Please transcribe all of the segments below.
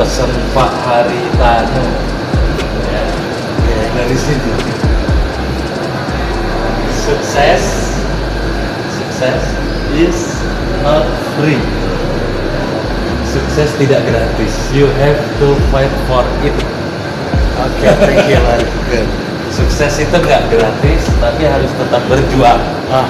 pesan Pak Haritano ya, ya dari sini. Sukses. Sukses is not free. Sukses tidak gratis. You have to fight for it. Oke, thank you, good. sukses itu nggak gratis tapi harus tetap berjuang. Ah,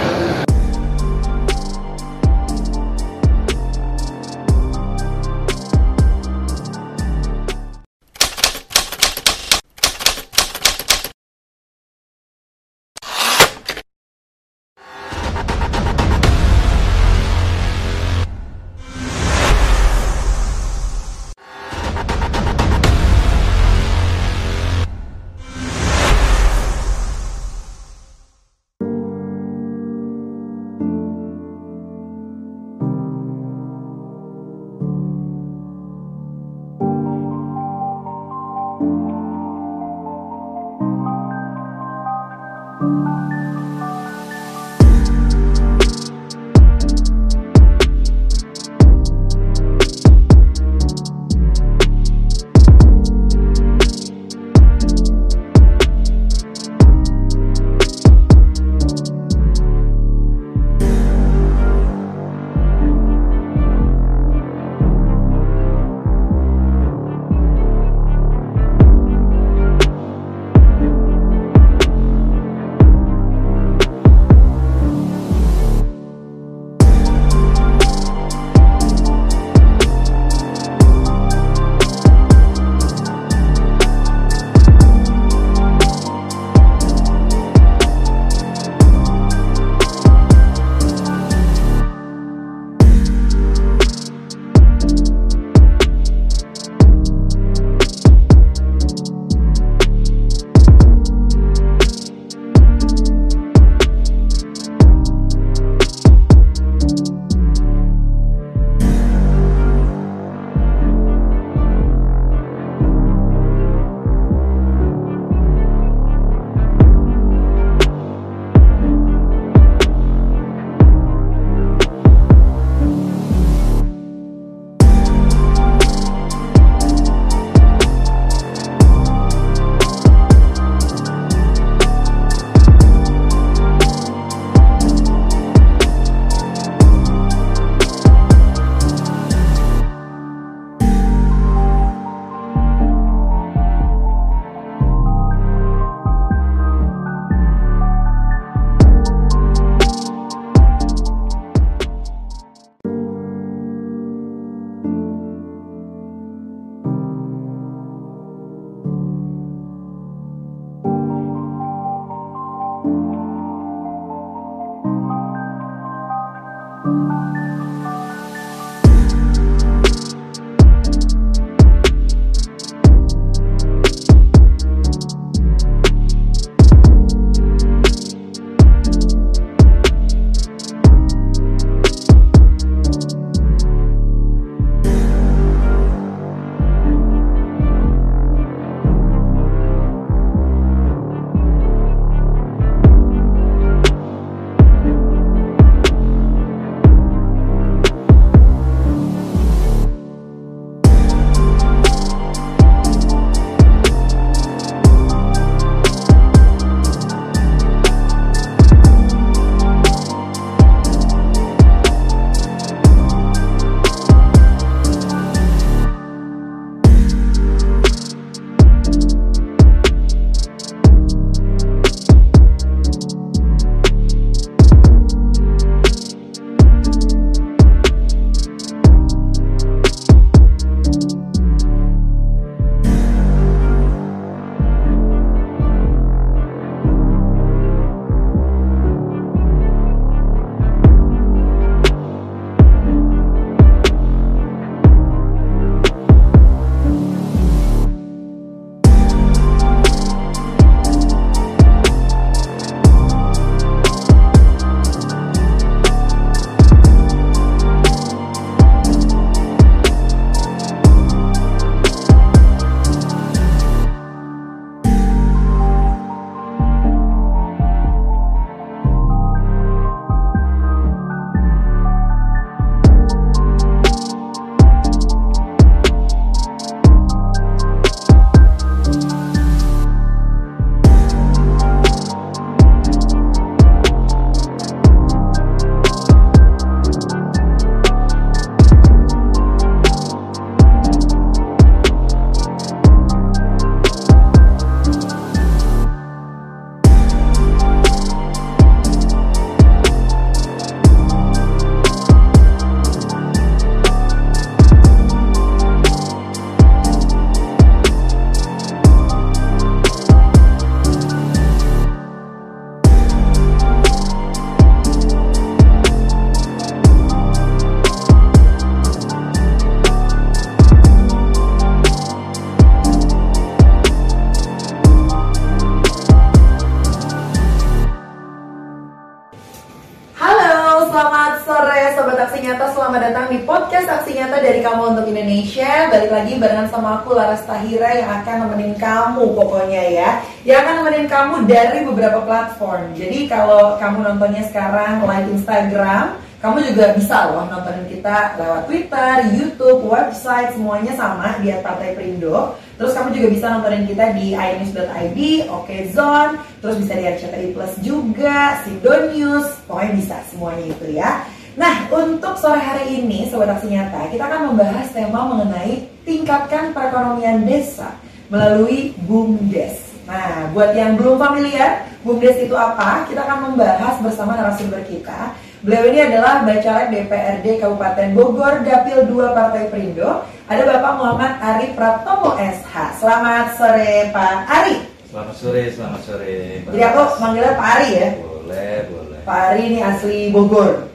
selamat datang di podcast Aksi Nyata dari Kamu Untuk Indonesia. Balik lagi barengan sama aku Laras Tahira yang akan nemenin kamu pokoknya ya. Yang akan nemenin kamu dari beberapa platform. Jadi kalau kamu nontonnya sekarang live Instagram kamu juga bisa loh nontonin kita lewat Twitter, YouTube, website, semuanya sama di Partai Perindo. Terus kamu juga bisa nontonin kita di inews.id, Okezone, terus bisa di RCTI Plus juga, Sido News, pokoknya bisa semuanya itu ya. Nah, untuk sore hari ini, Sobat Aksi Nyata, kita akan membahas tema mengenai tingkatkan perekonomian desa melalui BUMDes. Nah, buat yang belum familiar, BUMDes itu apa? Kita akan membahas bersama narasumber kita Beliau ini adalah Bacalek DPRD Kabupaten Bogor, Dapil 2 Partai Perindo. Ada Bapak Muhammad Ari Pratomo SH. Selamat sore Pak Ari. Selamat sore, selamat sore. Jadi aku manggilnya Pak Ari ya? Boleh, boleh. Pak Ari ini asli Bogor.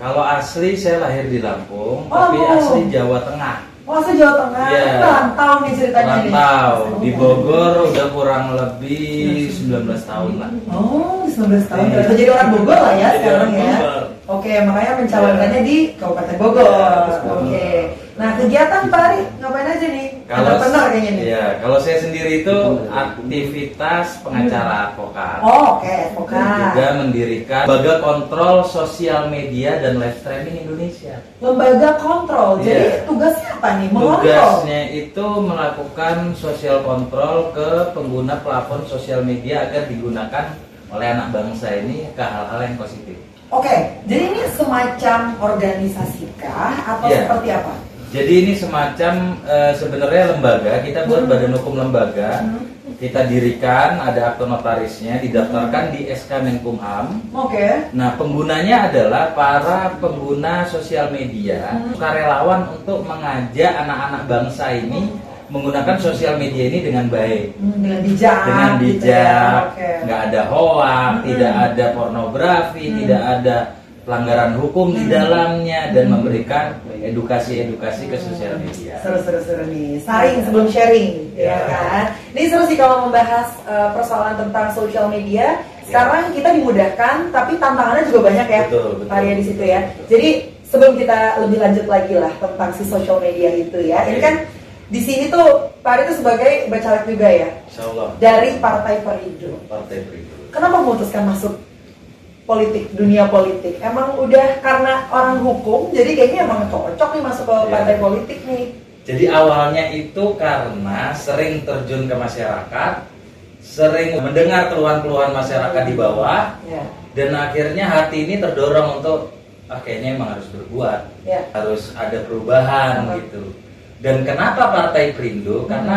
Kalau asli saya lahir di Lampung, Oh, tapi Lampung. asli Jawa Tengah. Oh, asli Jawa Tengah. Iya. Rantau nih ceritanya. Rantau di Bogor udah kurang lebih 19 tahun lah. Oh, 19 tahun. Iya. Terus jadi orang Bogor lah ya Jadi sekarang ya. Oke, makanya mencalonkannya di Kabupaten Bogor. Iya. Oke. Nah, kegiatan Pak Ari ngapain aja nih? Kalau Entrepreneur kayaknya nih. Iya, kalau saya sendiri itu aktivitas pengacara advokat. Oh, oke, advokat. Juga mendirikan lembaga kontrol sosial media dan live streaming Indonesia. Lembaga kontrol. Jadi Iya. tugasnya apa nih? Mengontrol. Tugasnya itu melakukan sosial kontrol ke pengguna platform sosial media agar digunakan oleh anak bangsa ini ke hal-hal yang positif. Oke, jadi ini semacam organisasi kah atau Iya. seperti apa? Jadi ini semacam eh, sebenarnya lembaga, kita buat Hmm. badan hukum lembaga, Hmm. kita dirikan, ada akte notarisnya, didaftarkan di SK Menkumham. Oke. Nah, penggunanya adalah para pengguna sosial media, Hmm. sukarelawan untuk mengajak anak-anak bangsa ini menggunakan sosial media ini dengan baik. Hmm, dengan bijak. dengan gitu bijak, ya. Oke. nggak ada hoak, Hmm. tidak ada pornografi, Hmm. tidak ada pelanggaran hukum di Hmm. dalamnya dan Hmm. memberikan edukasi-edukasi ke sosial media. Seru-seru-seru nih. Saring sebelum sharing, ya Ya. kan? Ini seru sih kalau membahas uh, persoalan tentang social media. Sekarang kita dimudahkan, tapi tantangannya juga banyak ya, Betul, betul. Arya di situ ya. Betul. Jadi sebelum kita lebih lanjut lagi lah tentang si social media itu ya. Ini kan di sini tuh Pak Arya itu sebagai bacalek juga ya Insya Allah dari Partai Perindo. Partai Perindo. Kenapa memutuskan masuk politik, dunia politik? Emang udah karena orang hukum, jadi kayaknya emang cocok nih masuk ke Iya. partai politik nih. Jadi awalnya itu karena sering terjun ke masyarakat, sering mendengar keluhan-keluhan masyarakat di bawah, Ya, dan akhirnya hati ini terdorong untuk ah kayaknya emang harus berbuat. ya. harus ada perubahan Apa? gitu. Dan kenapa Partai Perindo? Hmm. Karena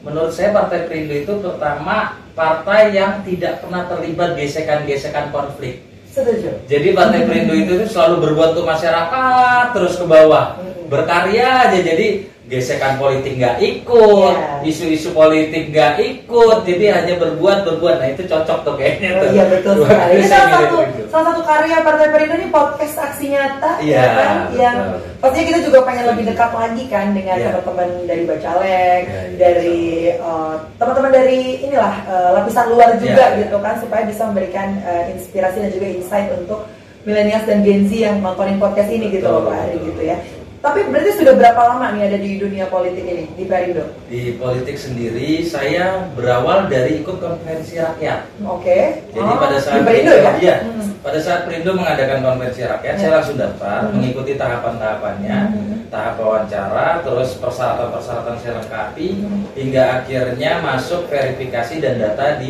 menurut saya Partai Perindo itu pertama partai yang tidak pernah terlibat gesekan-gesekan konflik. Setuju. Jadi Partai Perindo itu tuh selalu berbuat untuk masyarakat terus ke bawah, Hmm. berkarya aja. Jadi gesekan politik nggak ikut, Iya. isu-isu politik nggak ikut, jadi hanya berbuat berbuat. Nah itu cocok tuh kayaknya Oh, tuh. iya betul sekali. Ini salah satu Perindo. salah satu karya Partai Perindo ini podcast aksi nyata, Iya, ya kan? betul. Yang pastinya kita juga pengen lebih dekat lagi kan dengan Iya. teman-teman dari Bacalek, Iya, iya, dari eh, teman-teman dari inilah eh, lapisan luar juga Iya, iya. gitu kan, supaya bisa memberikan eh, inspirasi dan juga insight untuk milenials dan Gen Z yang nontonin podcast ini gitu loh Betul, Pak Ari betul. gitu ya. Tapi berarti sudah berapa lama nih ada di dunia politik ini di Perindo? Di politik sendiri saya berawal dari ikut konferensi rakyat. Oke. Jadi Oh, pada di saat Perindo ya? Iya, Hmm. pada saat Perindo mengadakan konferensi rakyat, Ya. saya langsung daftar, Hmm. mengikuti tahapan-tahapannya, Hmm. tahap wawancara, terus persyaratan-persyaratan saya lengkapi, Hmm. hingga akhirnya masuk verifikasi dan data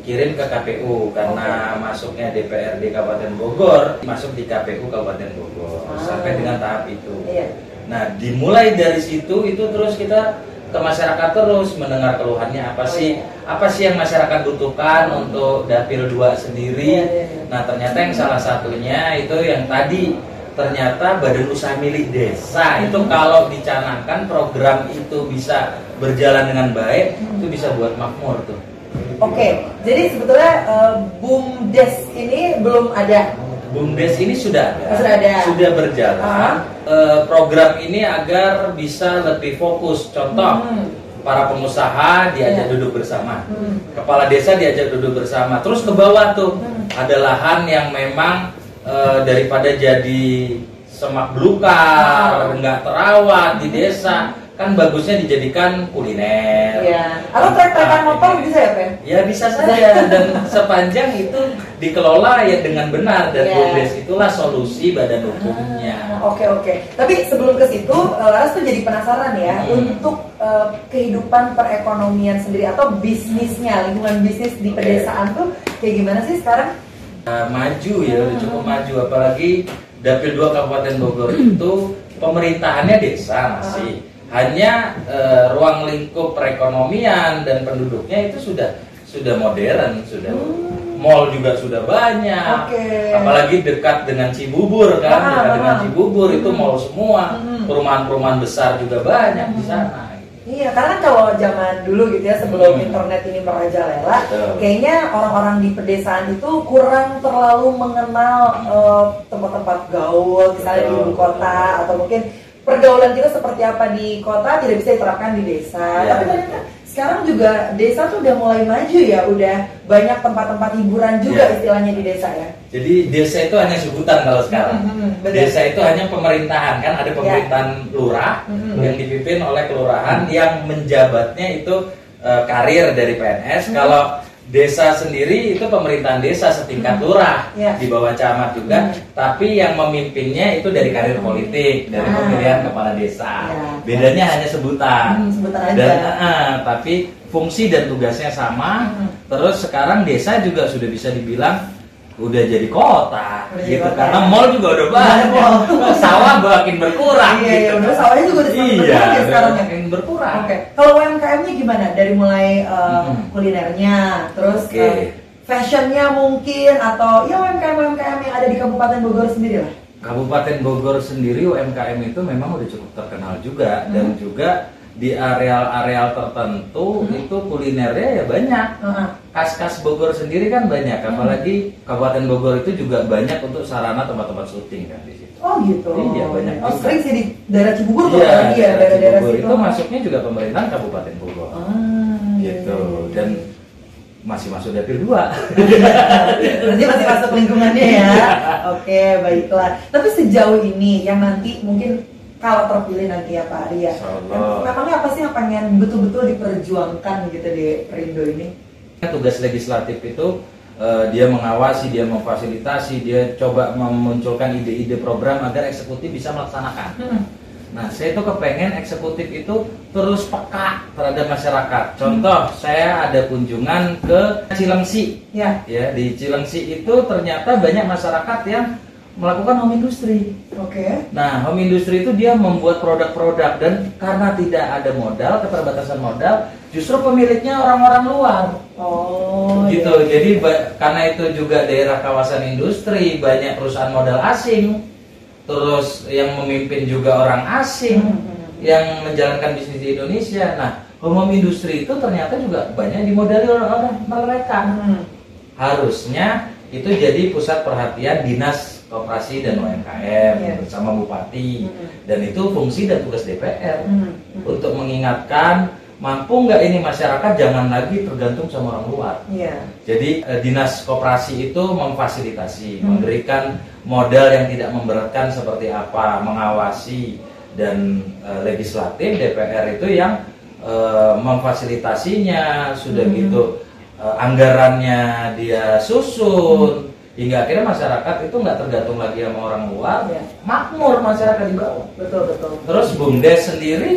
dikirim ke KPU karena masuknya DPRD Kabupaten Bogor masuk di KPU Kabupaten Bogor Ah. sampai dengan tahap itu. Iya. Nah, dimulai dari situ itu terus kita ke masyarakat terus mendengar keluhannya apa Oh, sih? iya. Apa sih yang masyarakat butuhkan untuk dapil 2 sendiri? Iya, iya, iya. Nah, ternyata yang salah satunya itu yang tadi ternyata badan usaha milik desa itu Hmm. kalau dicanangkan program itu bisa berjalan dengan baik itu bisa buat makmur tuh. Oke, jadi sebetulnya eh, BUMDes ini belum ada. Bumdes ini sudah ada, sudah ada. sudah berjalan. Ah. Eh, program ini agar bisa lebih fokus. Contoh, Hmm. para pengusaha diajak Iya. duduk bersama, Hmm. kepala desa diajak duduk bersama. Terus ke bawah tuh Hmm. ada lahan yang memang eh, daripada jadi semak belukar, nggak terawat di desa, kan bagusnya dijadikan kuliner. Iya. Atau trek-trekan motor bisa ya, Pen? Ya bisa saja dan sepanjang itu dikelola ya dengan benar dan Iya. BUMDes itulah solusi badan hukumnya. Ah, Oke oke. Tapi sebelum ke situ, eh, Laras tuh jadi penasaran ya Hmm. untuk eh, kehidupan perekonomian sendiri atau bisnisnya, lingkungan bisnis di Oke. pedesaan tuh kayak gimana sih sekarang? Nah, maju ya, udah cukup maju apalagi Dapil 2 Kabupaten Bogor itu pemerintahannya desa masih. Hanya eh, ruang lingkup perekonomian dan penduduknya itu sudah sudah modern, sudah mall juga sudah banyak. Oke. Apalagi dekat dengan Cibubur kan, Ah, dekat dengan ah. Cibubur itu mall semua. Hmm. Perumahan-perumahan besar juga banyak di sana. Iya, karena kalau zaman dulu gitu ya sebelum Hmm. internet ini merajalela, Betul. kayaknya orang-orang di pedesaan itu kurang terlalu mengenal eh, tempat-tempat gaul, misalnya di ibu kota atau mungkin pergaulan kita seperti apa di kota tidak bisa diterapkan di desa. Iya. Tapi ternyata sekarang juga desa tuh udah mulai maju ya, udah banyak tempat-tempat hiburan juga Iya. istilahnya di desa ya. Jadi desa itu hanya sebutan kalau sekarang. Hmm, hmm, benar. Desa itu hanya pemerintahan kan ada pemerintahan lurah Hmm. yang dipimpin oleh kelurahan yang menjabatnya itu eh, karir dari PNS. Hmm. Kalau desa sendiri itu pemerintahan desa setingkat lurah Ya. di bawah camat juga, Hmm. tapi yang memimpinnya itu dari karir politik dari Ah. pemilihan kepala desa. Ya. Bedanya hanya sebutan. Hmm, sebutan aja. Dan eh, tapi fungsi dan tugasnya sama. Hmm. Terus sekarang desa juga sudah bisa dibilang udah jadi kota Udah jadi gitu kota, karena mall juga udah banyak Mall. sawah makin berkurang Iya, iya, gitu. udah sawahnya juga udah iya berkurang ya sekarang ya. makin berkurang Oke, kalau UMKM-nya gimana? Dari mulai uh, Hmm. kulinernya, terus Oke. uh, fashionnya mungkin atau ya UMKM UMKM yang ada di Kabupaten Bogor sendiri lah. Kabupaten Bogor sendiri UMKM itu memang udah cukup terkenal juga dan Hmm. juga di areal-areal tertentu Hmm. itu kulinernya ya banyak Heeh. kas-kas Bogor sendiri kan banyak Hmm. apalagi Kabupaten Bogor itu juga banyak untuk sarana tempat-tempat syuting kan di situ Oh gitu. Iya, banyak Oh juga. sering sih di daerah Cibubur tuh Iya, ya daerah daerah-daerah Cibubur itu masuknya juga pemerintahan Kabupaten Bogor. Ah, iya, gitu. iya, iya. Dan masih masuk dapil dua. Berarti masih masuk lingkungannya ya. Oke, baiklah. Tapi sejauh ini yang nanti mungkin kalau terpilih nanti ya Pak Arya, memangnya apa sih yang pengen betul-betul diperjuangkan gitu di Perindo ini? Tugas legislatif itu eh, dia mengawasi, dia memfasilitasi, dia coba memunculkan ide-ide program agar eksekutif bisa melaksanakan. Hmm. Nah, saya tuh kepengen eksekutif itu terus peka terhadap masyarakat. Contoh, saya ada kunjungan ke Cilengsi. Ya, Ya, di Cilengsi itu ternyata banyak masyarakat yang melakukan home industry. oke. Nah, home industry itu dia membuat produk-produk dan karena tidak ada modal, keterbatasan modal, justru pemiliknya orang-orang luar. Oh, gitu. iya. Jadi karena itu juga daerah kawasan industri, banyak perusahaan modal asing. Terus yang memimpin juga orang asing Hmm, hmm. yang menjalankan bisnis di Indonesia. Nah, home industry itu ternyata juga banyak dimodali oleh orang mereka Hmm. harusnya itu jadi pusat perhatian dinas koperasi dan UMKM Iya. bersama bupati Mhm. dan itu fungsi dan tugas DPR Hmm. untuk mengingatkan mampu nggak ini masyarakat jangan lagi tergantung sama orang luar Iya. jadi eh, dinas koperasi itu memfasilitasi Mhm. memberikan modal yang tidak memberatkan seperti apa mengawasi dan eh, legislatif DPR itu yang eh, memfasilitasinya sudah Mhm. gitu eh, anggarannya dia susun hingga akhirnya masyarakat itu nggak tergantung lagi sama orang luar Iya. makmur masyarakat di bawah Betul betul. terus bumdes sendiri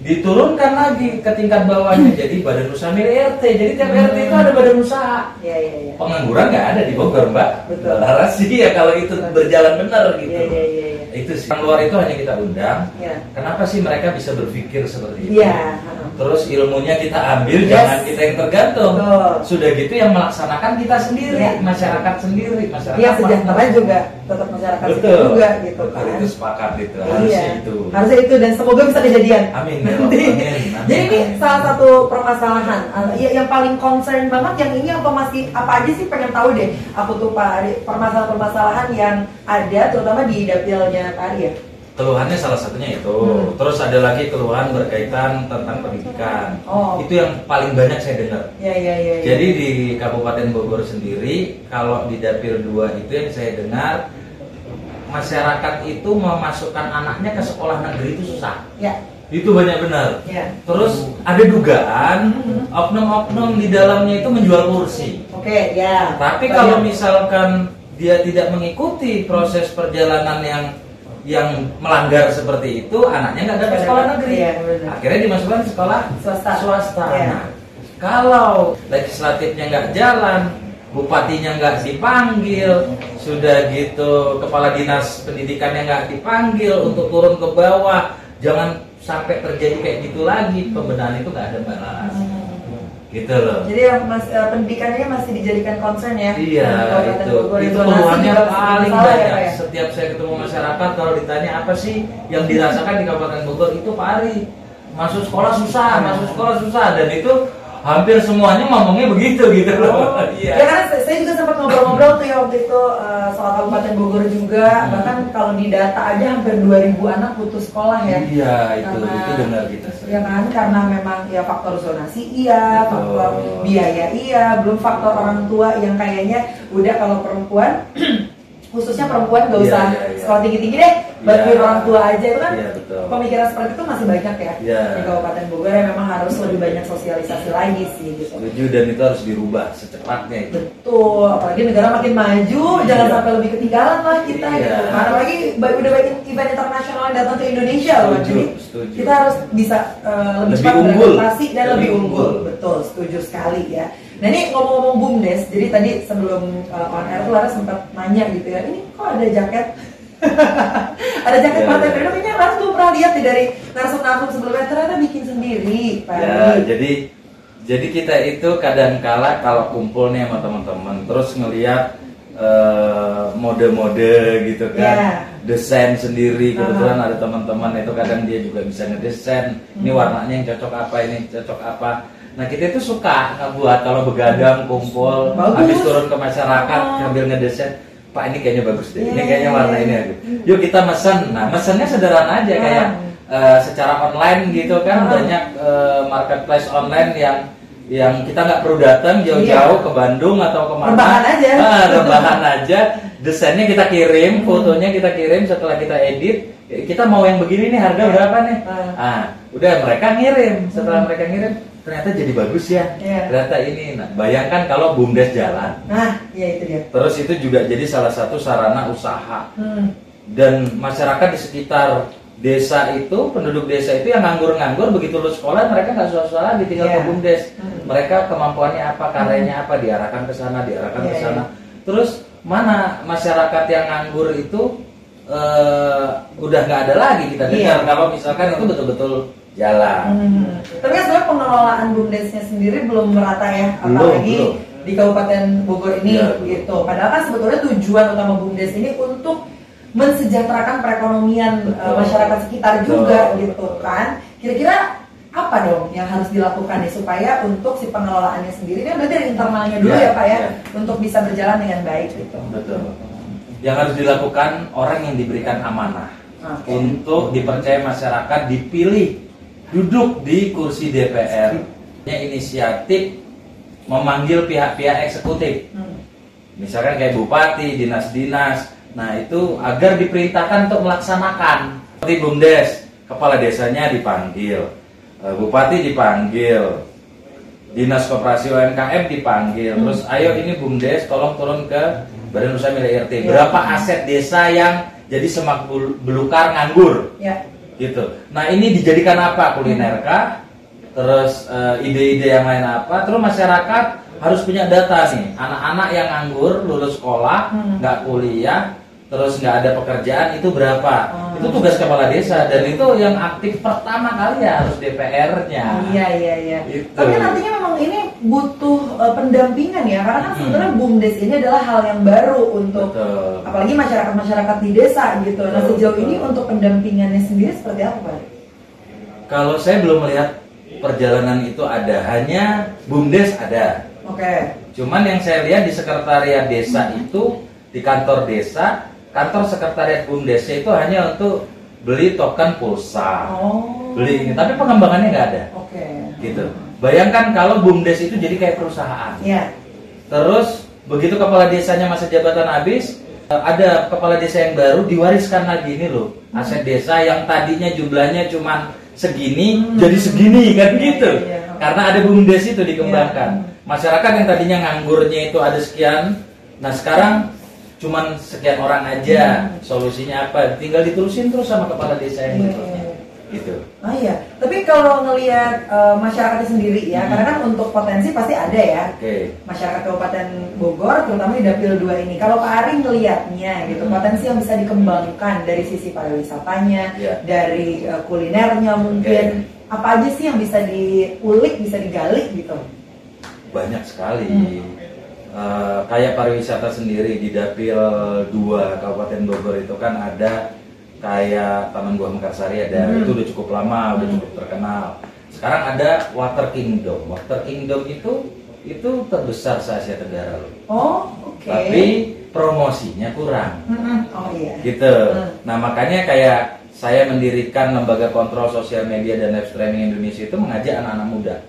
diturunkan lagi ke tingkat bawahnya jadi badan usaha milik RT jadi tiap RT itu ada badan usaha Iya iya iya. pengangguran nggak ada di Bogor mbak Betul. laras sih ya kalau itu berjalan benar gitu Iya iya iya. iya. itu sih yang luar itu hanya kita undang Iya. kenapa sih mereka bisa berpikir seperti itu Iya. terus ilmunya kita ambil Yes. jangan kita yang tergantung Betul. sudah gitu yang melaksanakan kita sendiri Iya. masyarakat sendiri masyarakat Yang sejahtera juga tetap masyarakat betul juga gitu Betul, kan. itu sepakat itu harusnya Iya. itu Harusnya itu dan semoga bisa kejadian. Amin, ya. Amin, amin. Jadi ini salah satu permasalahan uh, ya, yang paling concern banget yang ini atau masih apa aja sih pengen tahu deh aku tuh Pak Ari permasalahan-permasalahan yang ada terutama di dapilnya Pak Ari ya. keluhannya salah satunya itu Hmm. terus ada lagi keluhan berkaitan tentang pendidikan Oh. itu yang paling banyak saya dengar Ya ya ya. ya. jadi di Kabupaten Bogor sendiri kalau di dapil 2 itu yang saya dengar masyarakat itu memasukkan anaknya ke sekolah negeri itu susah. Ya, Itu banyak benar. ya. Terus ada dugaan oknum-oknum di dalamnya itu menjual kursi. Oke, ya. Tapi Banyak. kalau misalkan dia tidak mengikuti proses perjalanan yang yang melanggar seperti itu, anaknya nggak dapat sekolah negeri. benar. Akhirnya dimasukkan sekolah Swasta. swasta. Iya. Nah, kalau legislatifnya nggak jalan, bupatinya nggak dipanggil, sudah gitu kepala dinas pendidikannya nggak dipanggil untuk turun ke bawah, jangan sampai terjadi kayak gitu lagi. Pembenahan itu nggak ada mbak Laras. Hmm. Gitu loh. Jadi yang mas, eh, pendidikannya masih dijadikan concern ya. Iya itu itu keluhannya paling ya, banyak. Pak, ya? Setiap saya ketemu masyarakat kalau ditanya apa sih yang dirasakan di Kabupaten Bogor itu Pak Ari masuk sekolah susah, masuk sekolah susah dan itu hampir semuanya ngomongnya begitu gitu loh. Oh, Iya. Ya karena saya- juga sempat ngobrol-ngobrol tuh ya waktu itu eh, soal Kabupaten Bogor juga Hmm. bahkan kalau di data aja hampir 2000 anak putus sekolah ya. Iya itu Karena- itu benar kita. sering. Ya kan karena memang ya faktor zonasi iya, Betul. faktor biaya iya, belum faktor orang tua yang kayaknya udah kalau perempuan khususnya perempuan gak Iya, usah iya, iya. sekolah tinggi-tinggi deh, Iya. orang tua aja itu kan Iya, betul. pemikiran seperti itu masih banyak ya Iya. di Kabupaten Bogor yang memang harus lebih banyak sosialisasi lagi sih gitu. Setuju dan itu harus dirubah secepatnya itu. Betul, apalagi negara makin maju, jangan Iya. sampai lebih ketinggalan lah kita Iya. gitu. Karena lagi udah banyak event internasional yang datang ke Indonesia loh, Setuju, jadi setuju. kita harus bisa uh, lebih, Lebih cepat beradaptasi dan Lebih lebih unggul. unggul. Betul, setuju sekali ya. Nah ini ngomong-ngomong bumdes, jadi tadi sebelum uh, on air tuh Lara sempat nanya gitu ya, ini kok ada jaket? Ada jaket Partai iya. Perindo, kayaknya Lara tuh pernah lihat nih dari narsum-narsum sebelumnya ternyata bikin sendiri, Pak. Ya, Ari. jadi jadi kita itu kadang kala kalau kumpul nih sama teman-teman terus ngelihat eh, mode-mode gitu kan, Ya. desain sendiri kebetulan Aha. ada teman-teman itu kadang dia juga bisa ngedesain. Ini Hmm. warnanya yang cocok apa, ini cocok apa. Nah kita itu suka ngebuat kalau begadang kumpul, Bagus. habis turun ke masyarakat Oh. sambil ngedesain. Pak ini kayaknya bagus deh, ini Iya, kayaknya iya, warna iya. ini aja. Yuk kita mesen. Nah mesennya sederhana aja Ah. kayak eh, secara online gitu kan Ah. banyak eh, marketplace online yang yang kita nggak perlu datang jauh-jauh Iya. ke Bandung atau ke mana Rebahan aja. Ah, rebahan aja desainnya kita Hmm. kirim fotonya kita kirim setelah kita edit eh, kita mau yang begini nih harga berapa nih Ah. ah udah mereka ngirim setelah Hmm. mereka ngirim ternyata jadi bagus ya Iya. ternyata ini nah bayangkan kalau bumdes jalan Nah, ya itu dia. terus itu juga jadi salah satu sarana usaha Hmm. dan masyarakat di sekitar desa itu penduduk desa itu yang nganggur-nganggur begitu lulus sekolah mereka nggak susah-susah lagi tinggal Iya. ke bumdes Hmm. mereka kemampuannya apa karyanya apa diarahkan ke sana diarahkan ke Iya, sana iya. terus mana masyarakat yang nganggur itu eh, udah nggak ada lagi kita Iya. dengar kalau misalkan itu betul-betul jalan Hmm. Tapi kan sebenarnya pengelolaan bumdesnya sendiri belum merata ya, Belum, apalagi belum. di Kabupaten Bogor ini belum. gitu. Padahal kan sebetulnya tujuan utama bumdes ini untuk mensejahterakan perekonomian Betul. eh, masyarakat sekitar Betul, juga betul. gitu kan. Kira-kira apa dong yang harus dilakukan nih supaya untuk si pengelolaannya sendiri ini berarti dari internalnya dulu Iya, ya Pak ya iya. untuk bisa berjalan dengan baik gitu. betul yang harus dilakukan orang yang diberikan amanah Oke. untuk dipercaya masyarakat dipilih duduk di kursi DPR Nya inisiatif memanggil pihak-pihak eksekutif Hmm. misalkan kayak bupati dinas-dinas nah itu agar diperintahkan untuk melaksanakan seperti bumdes kepala desanya dipanggil eh, bupati dipanggil dinas koperasi UMKM dipanggil Hmm. terus ayo ini bumdes tolong turun ke badan usaha milik RT Ya. berapa aset desa yang jadi semak belukar nganggur Ya. Gitu. Nah ini dijadikan apa kuliner kah? Terus eh, ide-ide yang lain apa? Terus masyarakat harus punya data nih. Anak-anak yang nganggur lulus sekolah Hmm. nggak kuliah, terus nggak ada pekerjaan itu berapa? Hmm. Itu tugas kepala desa dan itu yang aktif pertama kali ya harus DPR-nya. Iya iya iya. Itu. Tapi artinya memang ini butuh uh, pendampingan ya, karena kan Hmm. sebenarnya bumdes ini adalah hal yang baru untuk Betul. apalagi masyarakat masyarakat di desa gitu. Nah sejauh betul. ini untuk pendampingannya sendiri seperti apa Pak? Kalau saya belum melihat perjalanan itu ada, hanya bumdes ada. Oke. Cuman yang saya lihat di sekretariat desa itu di kantor desa, kantor sekretariat bumdesnya itu hanya untuk beli token pulsa, Oh. beli ini. Tapi pengembangannya nggak ada, Oke. gitu. Bayangkan kalau bumdes itu jadi kayak perusahaan. Iya. Terus begitu kepala desanya masa jabatan habis, Eh, ada kepala desa yang baru diwariskan lagi ini loh aset desa yang tadinya jumlahnya cuma segini Hmm. jadi segini kan Iya, gitu iya, iya. karena ada bumdes itu dikembangkan Iya. masyarakat yang tadinya nganggurnya itu ada sekian nah sekarang cuman sekian orang aja Hmm. solusinya apa tinggal diterusin terus sama kepala desa yang Iya, berikutnya iya. gitu Ah iya, tapi kalau ngelihat eh, masyarakatnya sendiri ya, Hmm. karena kan untuk potensi pasti ada ya. oke Masyarakat Kabupaten Bogor, terutama di Dapil 2 ini. Kalau Pak Ari ngelihatnya gitu, Hmm. potensi yang bisa dikembangkan dari sisi pariwisatanya, Iya. dari eh, kulinernya mungkin, apa aja sih yang bisa diulik, bisa digali gitu? banyak sekali Hmm. Eh, kayak pariwisata sendiri di Dapil 2 Kabupaten Bogor itu kan ada kayak Taman Buah Mekarsari ada Hmm. itu udah cukup lama udah Hmm. cukup terkenal sekarang ada Water Kingdom Water Kingdom itu itu terbesar se Asia Tenggara loh Oh, oke. tapi promosinya kurang Mm-mm. Oh iya. gitu Hmm. nah makanya kayak saya mendirikan lembaga kontrol sosial media dan live streaming Indonesia itu mengajak anak-anak muda Hmm.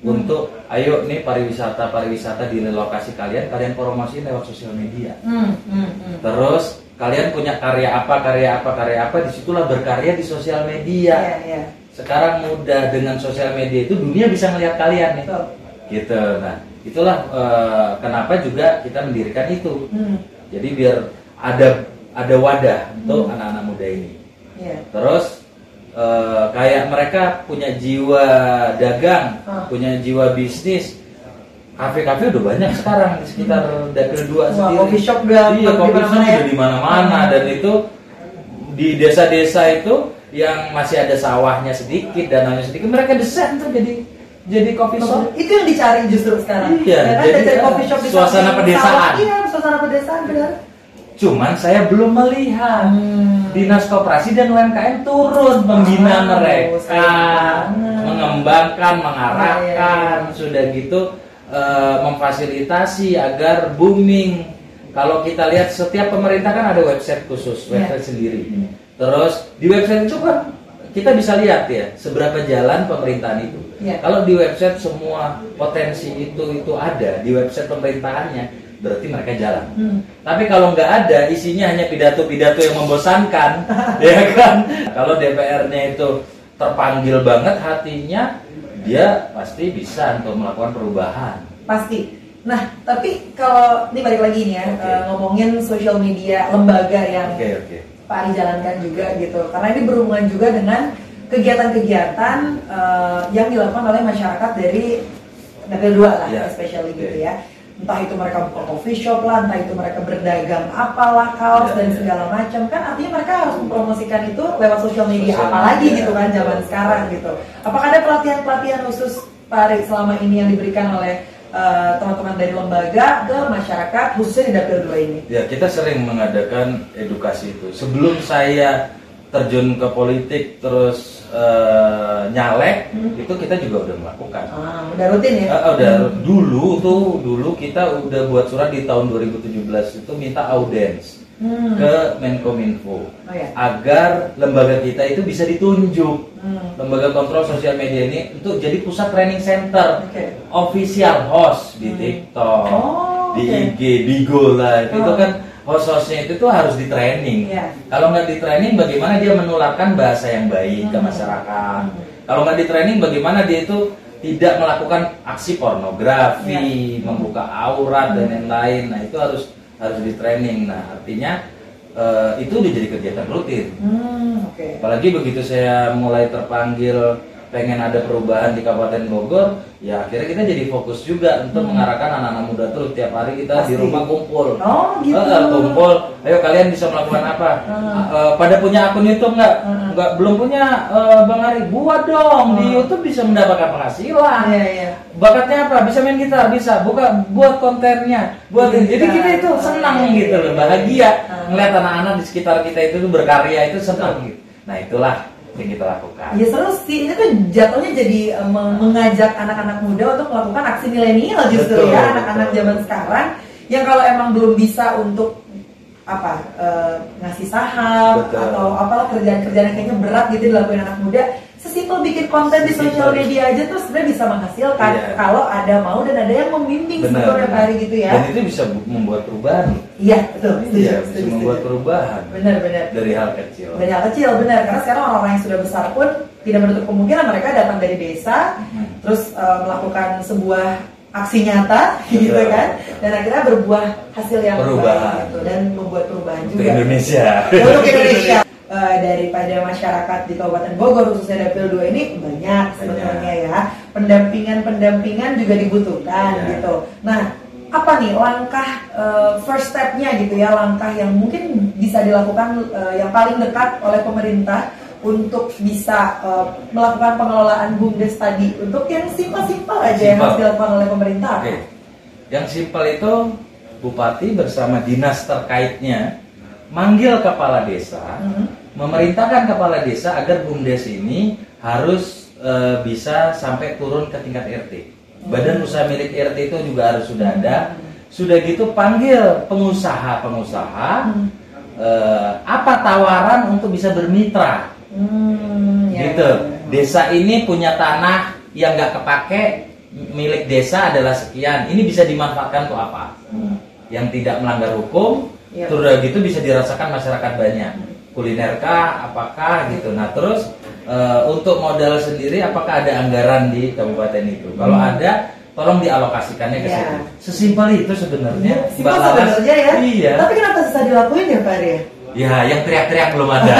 Untuk ayo nih pariwisata pariwisata di lokasi kalian kalian promosi lewat sosial media Hmm, hmm, hmm. terus kalian punya karya apa karya apa karya apa di situlah berkarya di sosial media iya. sekarang mudah dengan sosial media itu dunia bisa ngeliat kalian nih Betul. gitu nah itulah eh, kenapa juga kita mendirikan itu Hmm, jadi biar ada ada wadah untuk Hmm. anak-anak muda ini iya. Terus eh, kayak mereka punya jiwa dagang, Ah. punya jiwa bisnis. Kafe-kafe udah banyak sekarang di sekitar Dapil 2 Wah, sendiri. coffee shop udah iya, di coffee shop mana-mana ya? udah di mana-mana Ah. dan itu di desa-desa itu yang masih ada sawahnya sedikit dananya sedikit mereka desain tuh jadi jadi coffee shop. Itu yang dicari justru sekarang. Iya, Ya kan, jadi, cari eh, coffee shop di suasana pedesaan. Iya, suasana pedesaan benar. Cuman saya belum melihat Hmm. Dinas Koperasi dan UMKM turun membina Ah, mereka, mengembangkan, mengarahkan, Iya, iya, sudah gitu eh, memfasilitasi agar booming. Kalau kita lihat setiap pemerintah kan ada website khusus, Iya. website sendiri. Hmm. Terus di website itu kan kita bisa lihat ya seberapa jalan pemerintahan itu. Iya. Kalau di website semua potensi itu itu ada di website pemerintahannya, berarti mereka jalan. Hmm. Tapi kalau nggak ada, isinya hanya pidato-pidato yang membosankan, ya kan? Kalau DPR-nya itu terpanggil banget hatinya, dia pasti bisa untuk melakukan perubahan. Pasti. Nah, tapi kalau ini balik lagi nih ya Oke. eh, ngomongin social media lembaga yang Oke oke. Pak Ari jalankan juga gitu. Karena ini berhubungan juga dengan kegiatan-kegiatan eh, yang dilakukan oleh masyarakat dari Dapil 2 lah, Iya. especially Oke. gitu ya. Entah itu mereka buka coffee shop lah, entah itu mereka berdagang apalah, kaos Iya, dan iya. segala macam kan artinya mereka harus mempromosikan itu lewat sosial media Sosial apalagi media. gitu kan zaman sekarang gitu. Apakah ada pelatihan-pelatihan khusus Pak Ari selama ini yang diberikan oleh eh, teman-teman dari lembaga ke masyarakat khususnya di Dapil 2 ini? Ya kita sering mengadakan edukasi itu. Sebelum saya terjun ke politik terus eh, nyalek, Hmm. itu kita juga udah melakukan. Ah, udah rutin ya? Ah, udah dulu tuh dulu kita udah buat surat di tahun 2017 itu minta audiens Hmm. ke Menkominfo Oh ya. agar lembaga kita itu bisa ditunjuk Hmm. lembaga kontrol sosial media ini untuk jadi pusat training center Oke. official host di Hmm. TikTok, Oh, di. IG, Bigo lah itu Oh. kan host-hostnya itu tuh harus di training. Iya. Kalau nggak di training, bagaimana dia menularkan bahasa yang baik ke Hmm. masyarakat? Hmm. Kalau nggak di training, bagaimana dia itu tidak melakukan aksi pornografi, Iya. membuka aurat dan Hmm. lain-lain. Nah itu harus harus di training. Nah artinya eh, itu udah jadi kegiatan rutin. Hmm, oke. Apalagi begitu saya mulai terpanggil pengen ada perubahan di Kabupaten Bogor, ya akhirnya kita jadi fokus juga untuk Hmm. mengarahkan anak-anak muda terus tiap hari kita di Pasti. rumah kumpul. Oh, gitu. Eh, kumpul, ayo kalian bisa melakukan apa? Hmm. Eh, pada punya akun YouTube nggak? Hmm. Nggak, belum punya eh, Bang Ari. Buat dong di Hmm. YouTube bisa mendapatkan penghasilan. Iya, iya. Bakatnya apa? Bisa main gitar, bisa. Buka buat kontennya. Buat Gitar. jadi kita itu senang Hmm. gitu loh, bahagia Hmm. ngeliat anak-anak di sekitar kita itu tuh berkarya itu senang gitu. Nah, itulah yang kita lakukan. Ya seru sih, ini tuh jatuhnya jadi eh, meng- mengajak anak-anak muda untuk melakukan aksi milenial justru Betul, ya anak-anak zaman sekarang yang kalau emang belum bisa untuk apa eh, ngasih saham Betul. atau apalah kerjaan-kerjaan yang kayaknya berat gitu dilakuin anak muda sesimpel bikin konten di sosial media aja tuh sebenarnya bisa menghasilkan Iya. kalau ada mau dan ada yang membimbing sebetulnya Pak Ari gitu ya Dan itu bisa bu- membuat perubahan. iya betul setuju, Iya, setuju, bisa setuju. membuat perubahan benar benar dari hal kecil. banyak kecil benar karena sekarang orang-orang yang sudah besar pun tidak menutup kemungkinan mereka datang dari desa Mhm. terus eh, melakukan sebuah aksi nyata Betul, gitu kan dan akhirnya berbuah hasil yang Perubahan. baik gitu dan membuat perubahan Untuk juga Indonesia. untuk Indonesia Eh, daripada masyarakat di Kabupaten Bogor khususnya Dapil 2 ini banyak sebetulnya ya pendampingan-pendampingan juga dibutuhkan Iya. gitu. Nah apa nih langkah eh, first stepnya gitu ya langkah yang mungkin bisa dilakukan eh, yang paling dekat oleh pemerintah untuk bisa eh, melakukan pengelolaan bumdes tadi untuk yang simpel-simpel aja yang Simpel. harus dilakukan oleh pemerintah. Oke. Yang simpel itu bupati bersama dinas terkaitnya manggil kepala desa, Mhm. Memerintahkan kepala desa agar bumdes ini harus eh, bisa sampai turun ke tingkat RT. Badan usaha milik RT itu juga harus sudah ada. Sudah gitu panggil pengusaha-pengusaha Hmm. eh, apa tawaran untuk bisa bermitra Hmm, ya, gitu. ya, ya. Desa ini punya tanah yang nggak kepake milik desa adalah sekian. Ini bisa dimanfaatkan untuk apa? Hmm. Yang tidak melanggar hukum, Iya. terus gitu bisa dirasakan masyarakat banyak. Kulinerkah, apakah gitu. Nah terus eh, untuk modal sendiri, apakah ada anggaran di kabupaten itu? Kalau Hmm. ada, tolong dialokasikannya ke Iya. situ. Sesimpel itu sebenarnya. Simpel Mbak Laras. sebenarnya ya. Iya. Tapi kenapa susah dilakuin ya Pak ya? Ya, yang teriak-teriak belum ada.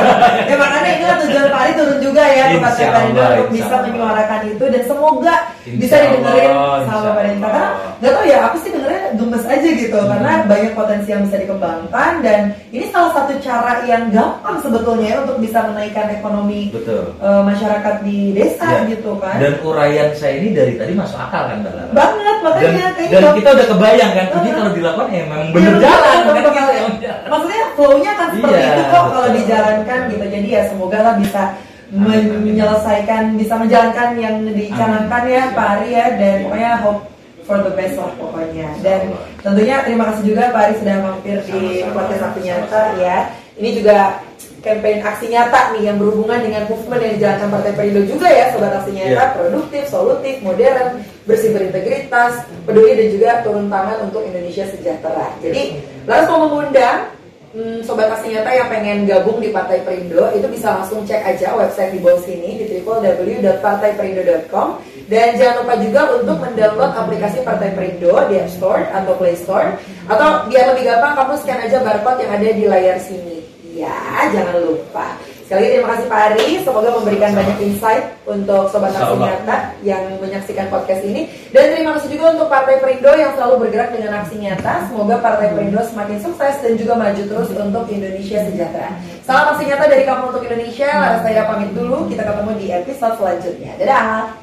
ya makanya kan tujuan Pak Ari turun juga ya ke Perindo untuk bisa menyuarakan itu dan semoga Insya bisa didengerin Allah, sama pemerintah karena. Nggak tahu ya aku sih dengernya gemes aja gitu Hmm. karena banyak potensi yang bisa dikembangkan dan ini salah satu cara yang gampang sebetulnya ya untuk bisa menaikkan ekonomi Betul. eh, masyarakat di desa Ya. gitu kan Dan uraian saya ini dari tadi masuk akal kan Mbak Lara? banget dan, makanya kayaknya dan bak- kita udah kebayang kan ini Uh-huh. kalau dilakukan ya memang Iya, bener betul, jalan kan betul, gitu betul. ya udah. Maksudnya flow-nya kan seperti Iya, itu kok kalau dijalankan gitu. Jadi ya semoga lah bisa Amin, amin. menyelesaikan, bisa menjalankan yang dicanangkan ya Pak Ari ya dan pokoknya hope for the best lah pokoknya. Dan tentunya terima kasih juga Pak Ari sudah mampir di podcast Aksi Nyata ya. Ini juga campaign aksi nyata nih yang berhubungan dengan movement yang dijalankan Partai Perindo juga ya Sobat Aksi Nyata Iya. produktif, solutif, modern, bersih berintegritas, peduli dan juga turun tangan untuk Indonesia sejahtera. Jadi, lalu mau mengundang hmm, Sobat Aksi Nyata yang pengen gabung di Partai Perindo itu bisa langsung cek aja website di bawah sini di www.partaiperindo.com dan jangan lupa juga untuk mendownload aplikasi Partai Perindo di App Store atau Play Store atau biar lebih gampang kamu scan aja barcode yang ada di layar sini. Ya, jangan lupa. Sekali lagi terima kasih Pak Ari, semoga memberikan banyak insight untuk Sobat Aksi. Nyata yang menyaksikan podcast ini. Dan terima kasih juga untuk Partai Perindo yang selalu bergerak dengan aksi nyata. Semoga Partai Perindo semakin sukses dan juga maju terus untuk Indonesia sejahtera. Salam aksi nyata dari kamu untuk Indonesia. Laras Taira pamit dulu. Kita ketemu di episode selanjutnya. Dadah.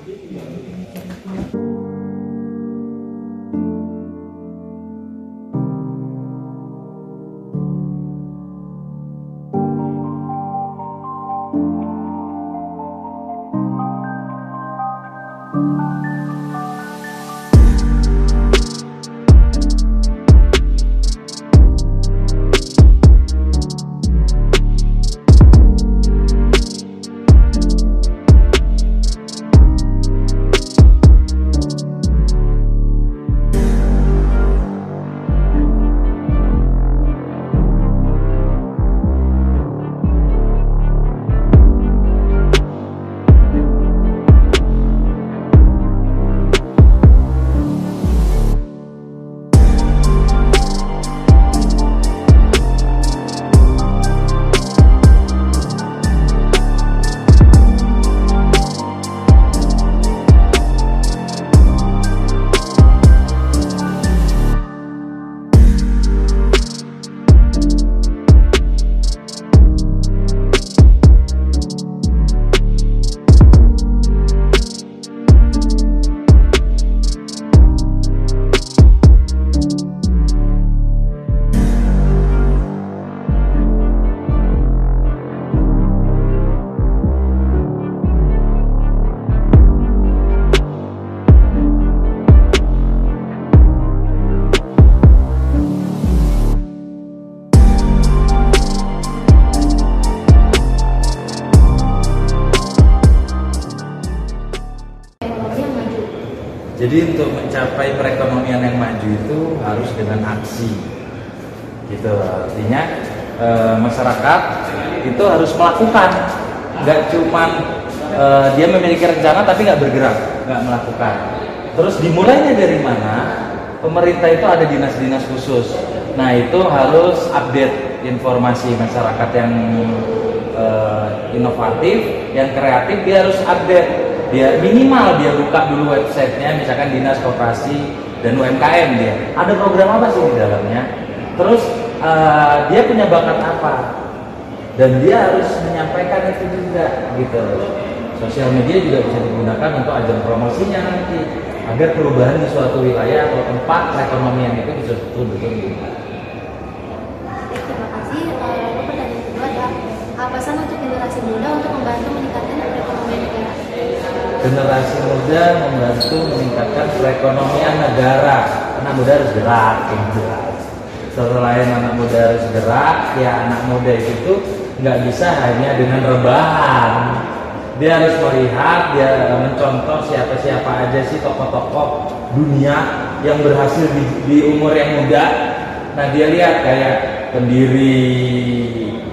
Nggak cuman eh, dia memiliki rencana tapi nggak bergerak, nggak melakukan. Terus dimulainya dari mana? Pemerintah itu ada dinas-dinas khusus. Nah itu harus update informasi masyarakat yang eh, inovatif, yang kreatif dia harus update. Dia minimal dia buka dulu websitenya, misalkan dinas koperasi dan UMKM dia. Ada program apa sih di dalamnya? Terus eh, dia punya bakat apa? Dan dia harus menyampaikan itu juga gitu. Sosial media juga bisa digunakan untuk ajang promosinya nanti agar perubahan di suatu wilayah atau tempat perekonomian itu bisa betul-betul. Oke, terima kasih. Eh, Lalu pertanyaan kedua adalah apa pesan untuk generasi muda untuk membantu meningkatkan perekonomian negara? generasi muda membantu meningkatkan perekonomian negara anak muda harus gerak yang jelas selain anak muda harus gerak ya anak muda itu nggak bisa hanya dengan rebahan. Dia harus melihat dia mencontoh siapa-siapa aja sih tokoh-tokoh dunia yang berhasil di, di umur yang muda. Nah dia lihat kayak pendiri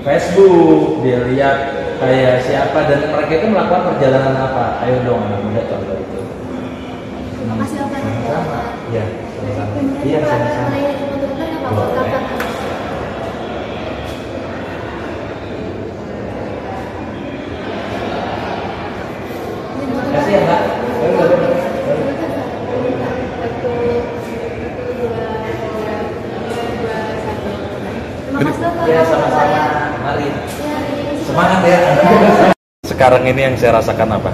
Facebook dia lihat kayak siapa dan mereka itu melakukan perjalanan apa? Ayo dong anak muda contoh itu. Terima kasih Bapak. sama ya sama-sama. Iya sama-sama mengenai untuk dokter apa Pak? Boleh. Kapan? Terima kasih ya mbak. Bapak. ya sama-sama mari. Semangat sekarang ini yang saya rasakan apa?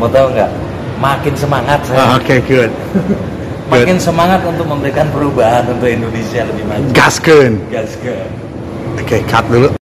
Mau tahu nggak? Makin semangat saya. Ah, okay, good. makin semangat untuk memberikan perubahan untuk Indonesia lebih maju. Gaskeun. gas ke Okay, cut dulu.